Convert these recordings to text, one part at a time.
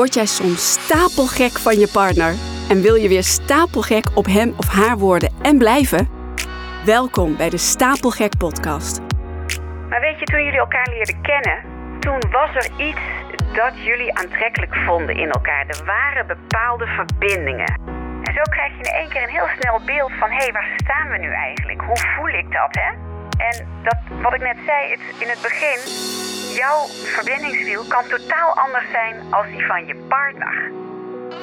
Word jij soms stapelgek van je partner en wil je weer stapelgek op hem of haar worden en blijven? Welkom bij de Stapelgek Podcast. Maar weet je, toen jullie elkaar leerden kennen, toen was er iets dat jullie aantrekkelijk vonden in elkaar. Er waren bepaalde verbindingen. En zo krijg je in één keer een heel snel beeld van: hé, hey, waar staan we nu eigenlijk? Hoe voel ik dat, hè? En dat, wat ik net zei het, in het begin, jouw verbindingswiel kan totaal anders zijn als die van je partner.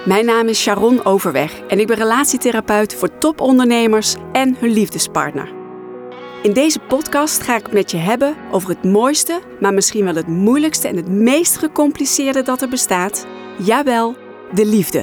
Mijn naam is Sharon Overweg en ik ben relatietherapeut voor topondernemers en hun liefdespartner. In deze podcast ga ik het met je hebben over het mooiste, maar misschien wel het moeilijkste en het meest gecompliceerde dat er bestaat. Jawel, de liefde.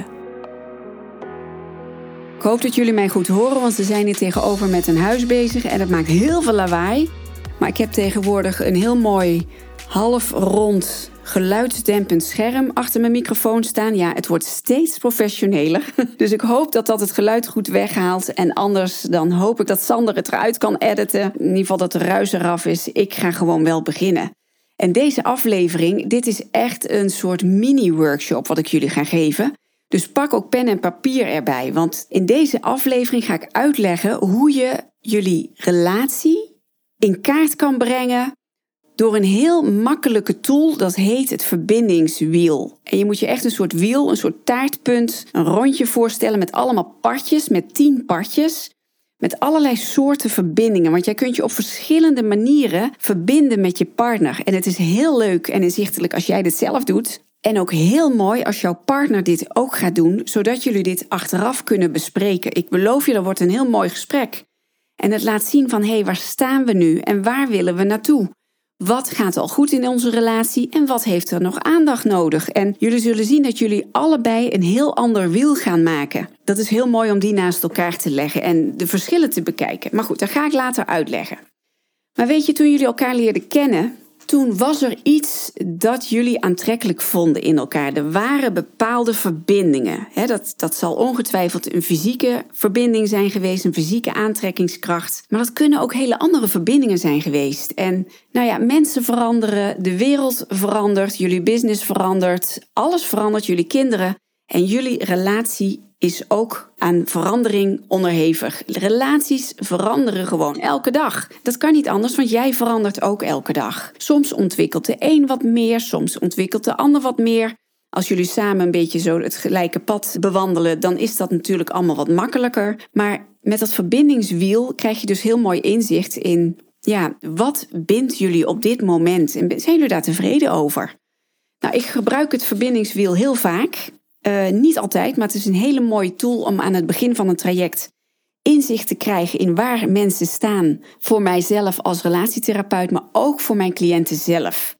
Ik hoop dat jullie mij goed horen, want ze zijn hier tegenover met een huis bezig en het maakt heel veel lawaai. Maar ik heb tegenwoordig een heel mooi half rond geluidsdempend scherm achter mijn microfoon staan. Ja, het wordt steeds professioneler. Dus ik hoop dat dat het geluid goed weghaalt. En anders dan hoop ik dat Sander het eruit kan editen. In ieder geval dat de ruis eraf is. Ik ga gewoon wel beginnen. En deze aflevering, dit is echt een soort mini-workshop wat ik jullie ga geven. Dus pak ook pen en papier erbij. Want in deze aflevering ga ik uitleggen hoe je jullie relatie in kaart kan brengen door een heel makkelijke tool, dat heet het verbindingswiel. En je moet je echt een soort wiel, een soort taartpunt, een rondje voorstellen met allemaal partjes, met tien partjes. Met allerlei soorten verbindingen. Want jij kunt je op verschillende manieren verbinden met je partner. En het is heel leuk en inzichtelijk als jij dit zelf doet. En ook heel mooi als jouw partner dit ook gaat doen, zodat jullie dit achteraf kunnen bespreken. Ik beloof je, dat wordt een heel mooi gesprek. En het laat zien van hé, hey, waar staan we nu en waar willen we naartoe? Wat gaat al goed in onze relatie en wat heeft er nog aandacht nodig? En jullie zullen zien dat jullie allebei een heel ander wiel gaan maken. Dat is heel mooi om die naast elkaar te leggen en de verschillen te bekijken. Maar goed, dat ga ik later uitleggen. Maar weet je, toen jullie elkaar leerden kennen, toen was er iets dat jullie aantrekkelijk vonden in elkaar. Er waren bepaalde verbindingen. dat, dat zal ongetwijfeld een fysieke verbinding zijn geweest, een fysieke aantrekkingskracht. Maar dat kunnen ook hele andere verbindingen zijn geweest. En nou ja, mensen veranderen, de wereld verandert, jullie business verandert, alles verandert, jullie kinderen. En jullie relatie is ook aan verandering onderhevig. Relaties veranderen gewoon elke dag. Dat kan niet anders, want jij verandert ook elke dag. Soms ontwikkelt de een wat meer, soms ontwikkelt de ander wat meer. Als jullie samen een beetje zo het gelijke pad bewandelen, dan is dat natuurlijk allemaal wat makkelijker. Maar met dat verbindingswiel krijg je dus heel mooi inzicht in, ja, wat bindt jullie op dit moment? En zijn jullie daar tevreden over? Nou, ik gebruik het verbindingswiel heel vaak. Uh, niet altijd, maar het is een hele mooie tool om aan het begin van een traject inzicht te krijgen in waar mensen staan voor mijzelf als relatietherapeut, maar ook voor mijn cliënten zelf.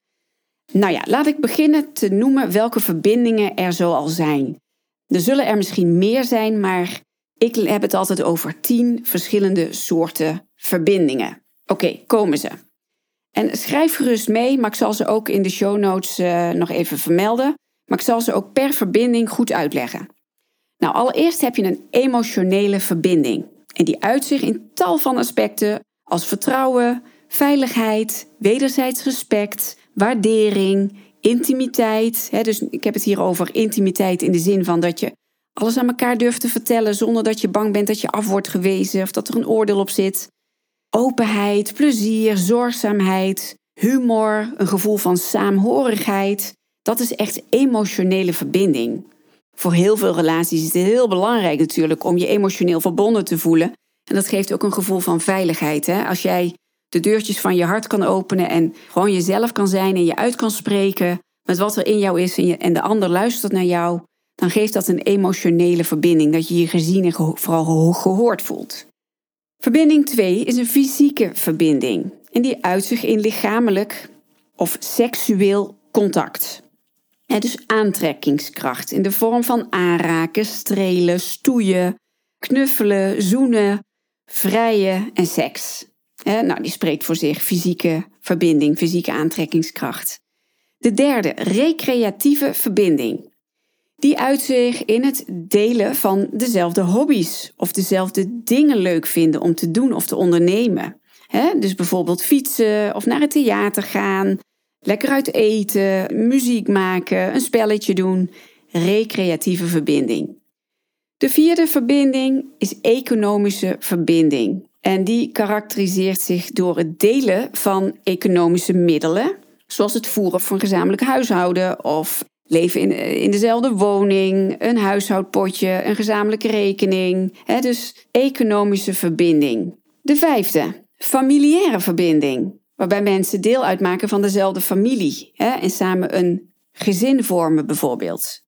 Nou ja, laat ik beginnen te noemen welke verbindingen er zo al zijn. Er zullen er misschien meer zijn, maar ik heb het altijd over tien verschillende soorten verbindingen. Oké, komen ze. En schrijf gerust mee, maar ik zal ze ook in de show notes uh, nog even vermelden maar ik zal ze ook per verbinding goed uitleggen. Nou, allereerst heb je een emotionele verbinding. En die uit zich in tal van aspecten als vertrouwen, veiligheid, wederzijds respect, waardering, intimiteit. dus ik heb het hier over intimiteit in de zin van dat je alles aan elkaar durft te vertellen zonder dat je bang bent dat je af wordt gewezen of dat er een oordeel op zit. Openheid, plezier, zorgzaamheid, humor, een gevoel van saamhorigheid, dat is echt emotionele verbinding. Voor heel veel relaties is het heel belangrijk natuurlijk om je emotioneel verbonden te voelen. En dat geeft ook een gevoel van veiligheid. Hè? Als jij de deurtjes van je hart kan openen en gewoon jezelf kan zijn en je uit kan spreken met wat er in jou is en, de ander luistert naar jou, dan geeft dat een emotionele verbinding, dat je je gezien en vooral gehoord voelt. Verbinding 2 is een fysieke verbinding en die uit zich in lichamelijk of seksueel contact dus aantrekkingskracht in de vorm van aanraken, strelen, stoeien, knuffelen, zoenen, vrijen en seks. nou, die spreekt voor zich fysieke verbinding, fysieke aantrekkingskracht. De derde, recreatieve verbinding. Die uit zich in het delen van dezelfde hobby's of dezelfde dingen leuk vinden om te doen of te ondernemen. dus bijvoorbeeld fietsen of naar het theater gaan, Lekker uit eten, muziek maken, een spelletje doen. recreatieve verbinding. De vierde verbinding is economische verbinding. En die karakteriseert zich door het delen van economische middelen, zoals het voeren van gezamenlijk huishouden of leven in, in dezelfde woning, een huishoudpotje, een gezamenlijke rekening. Dus economische verbinding. De vijfde, familiaire verbinding, waarbij mensen deel uitmaken van dezelfde familie hè, en samen een gezin vormen bijvoorbeeld.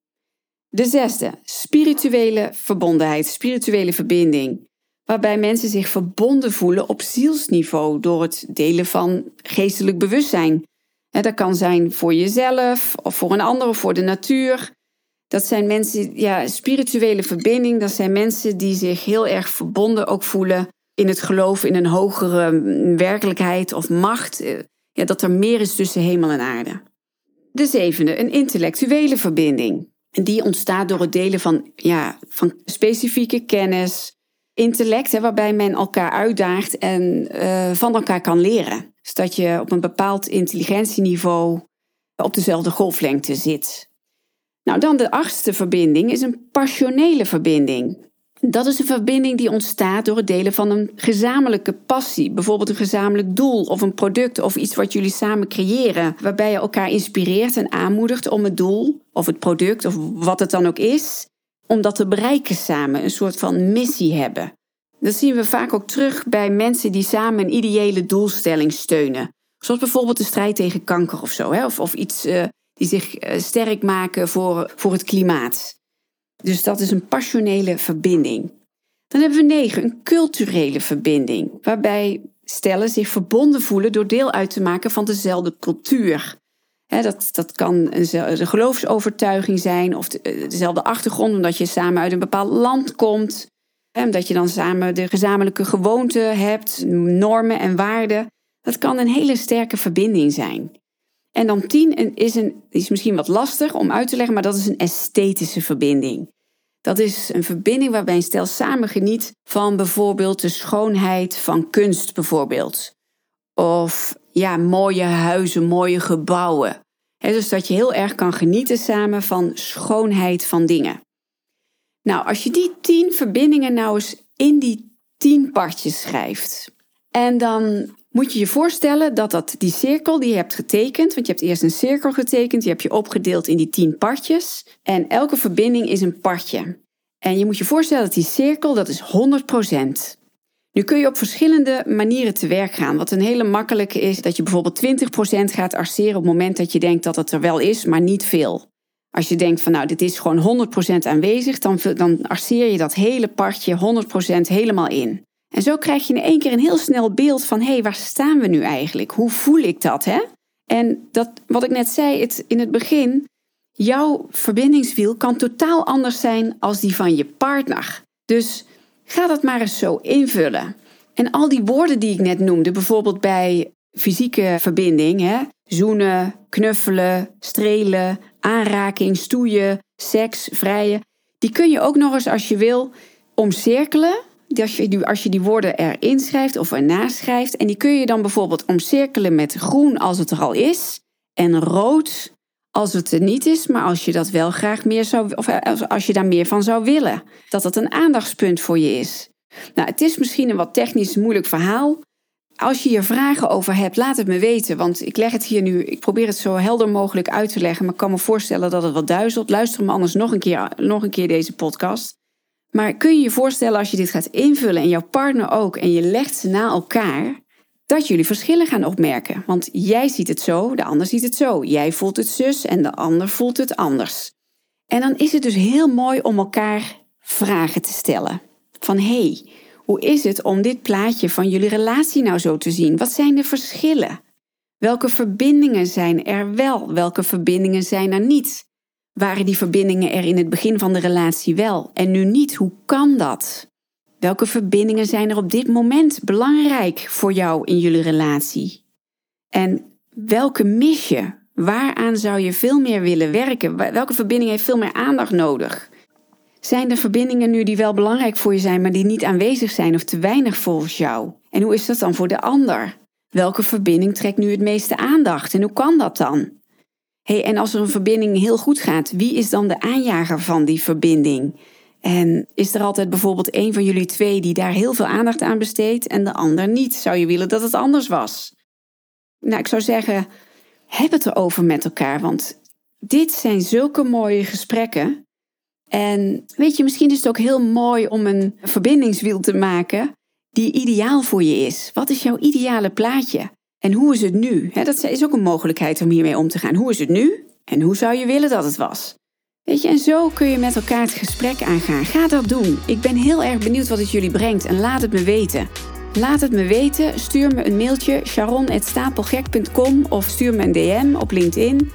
De zesde, spirituele verbondenheid, spirituele verbinding, waarbij mensen zich verbonden voelen op zielsniveau door het delen van geestelijk bewustzijn. Dat kan zijn voor jezelf of voor een ander of voor de natuur. Dat zijn mensen, ja, spirituele verbinding, dat zijn mensen die zich heel erg verbonden ook voelen in het geloof in een hogere werkelijkheid of macht. Eh, ja, dat er meer is tussen hemel en aarde. De zevende, een intellectuele verbinding. En die ontstaat door het delen van, ja, van specifieke kennis, intellect, hè, waarbij men elkaar uitdaagt en uh, van elkaar kan leren. Dus dat je op een bepaald intelligentieniveau op dezelfde golflengte zit. Nou, dan de achtste verbinding is een passionele verbinding. Dat is een verbinding die ontstaat door het delen van een gezamenlijke passie, bijvoorbeeld een gezamenlijk doel of een product of iets wat jullie samen creëren, waarbij je elkaar inspireert en aanmoedigt om het doel of het product of wat het dan ook is, om dat te bereiken samen, een soort van missie hebben. Dat zien we vaak ook terug bij mensen die samen een ideële doelstelling steunen. Zoals bijvoorbeeld de strijd tegen kanker of zo, hè? Of, of iets uh, die zich uh, sterk maken voor, voor het klimaat. Dus dat is een passionele verbinding. Dan hebben we negen, een culturele verbinding, waarbij stellen zich verbonden voelen door deel uit te maken van dezelfde cultuur. dat, dat kan een, geloofsovertuiging zijn of eh, dezelfde achtergrond, omdat je samen uit een bepaald land komt. omdat je dan samen de gezamenlijke gewoonten hebt, normen en waarden. Dat kan een hele sterke verbinding zijn. En dan tien is, een, is misschien wat lastig om uit te leggen, maar dat is een esthetische verbinding. Dat is een verbinding waarbij een stel samen geniet van bijvoorbeeld de schoonheid van kunst bijvoorbeeld. Of ja, mooie huizen, mooie gebouwen. dus dat je heel erg kan genieten samen van schoonheid van dingen. Nou, als je die tien verbindingen nou eens in die tien partjes schrijft. En dan moet je je voorstellen dat, dat die cirkel die je hebt getekend, want je hebt eerst een cirkel getekend, die heb je opgedeeld in die tien partjes. En elke verbinding is een partje. En je moet je voorstellen dat die cirkel, dat is 100%. Nu kun je op verschillende manieren te werk gaan. Wat een hele makkelijke is, dat je bijvoorbeeld 20% gaat arceren op het moment dat je denkt dat het er wel is, maar niet veel. Als je denkt van nou, dit is gewoon 100% aanwezig, dan, dan arceer je dat hele partje 100% helemaal in. En zo krijg je in één keer een heel snel beeld van hé, hey, waar staan we nu eigenlijk? Hoe voel ik dat? Hè? En dat, wat ik net zei het, in het begin, jouw verbindingswiel kan totaal anders zijn als die van je partner. Dus ga dat maar eens zo invullen. En al die woorden die ik net noemde, bijvoorbeeld bij fysieke verbinding, hè, zoenen, knuffelen, strelen, aanraking, stoeien, seks, vrijen, die kun je ook nog eens als je wil omcirkelen als je, die, als je die woorden erin schrijft of ernaast schrijft. En die kun je dan bijvoorbeeld omcirkelen met groen als het er al is. En rood als het er niet is, maar als je dat wel graag meer zou, of als je daar meer van zou willen. Dat dat een aandachtspunt voor je is. Nou, het is misschien een wat technisch moeilijk verhaal. Als je hier vragen over hebt, laat het me weten. Want ik leg het hier nu, ik probeer het zo helder mogelijk uit te leggen. Maar ik kan me voorstellen dat het wat duizelt. Luister me anders nog een keer, nog een keer deze podcast. Maar kun je je voorstellen als je dit gaat invullen en jouw partner ook en je legt ze na elkaar, dat jullie verschillen gaan opmerken. Want jij ziet het zo, de ander ziet het zo. Jij voelt het zus en de ander voelt het anders. En dan is het dus heel mooi om elkaar vragen te stellen. Van hé, hey, hoe is het om dit plaatje van jullie relatie nou zo te zien? Wat zijn de verschillen? Welke verbindingen zijn er wel? Welke verbindingen zijn er niet? Waren die verbindingen er in het begin van de relatie wel en nu niet? Hoe kan dat? Welke verbindingen zijn er op dit moment belangrijk voor jou in jullie relatie? En welke mis je? Waaraan zou je veel meer willen werken? Welke verbinding heeft veel meer aandacht nodig? Zijn er verbindingen nu die wel belangrijk voor je zijn, maar die niet aanwezig zijn of te weinig volgens jou? En hoe is dat dan voor de ander? Welke verbinding trekt nu het meeste aandacht en hoe kan dat dan? Hey, en als er een verbinding heel goed gaat, wie is dan de aanjager van die verbinding? En is er altijd bijvoorbeeld een van jullie twee die daar heel veel aandacht aan besteedt en de ander niet? Zou je willen dat het anders was? Nou, ik zou zeggen, heb het erover met elkaar, want dit zijn zulke mooie gesprekken. En weet je, misschien is het ook heel mooi om een verbindingswiel te maken die ideaal voor je is. Wat is jouw ideale plaatje? En hoe is het nu? dat is ook een mogelijkheid om hiermee om te gaan. Hoe is het nu? En hoe zou je willen dat het was? Weet je, en zo kun je met elkaar het gesprek aangaan. Ga dat doen. Ik ben heel erg benieuwd wat het jullie brengt en laat het me weten. Laat het me weten. Stuur me een mailtje sharon.stapelgek.com of stuur me een DM op LinkedIn.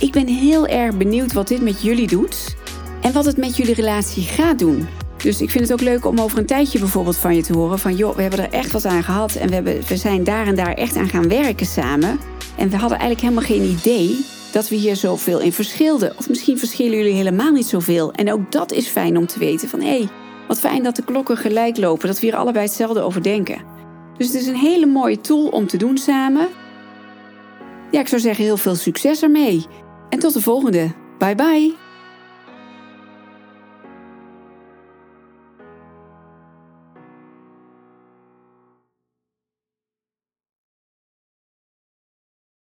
Ik ben heel erg benieuwd wat dit met jullie doet en wat het met jullie relatie gaat doen. Dus ik vind het ook leuk om over een tijdje bijvoorbeeld van je te horen van joh, we hebben er echt wat aan gehad en we, hebben, we zijn daar en daar echt aan gaan werken samen. En we hadden eigenlijk helemaal geen idee dat we hier zoveel in verschilden. Of misschien verschillen jullie helemaal niet zoveel. En ook dat is fijn om te weten van hé, hey, wat fijn dat de klokken gelijk lopen, dat we hier allebei hetzelfde over denken. Dus het is een hele mooie tool om te doen samen. Ja, ik zou zeggen heel veel succes ermee. En tot de volgende. Bye bye.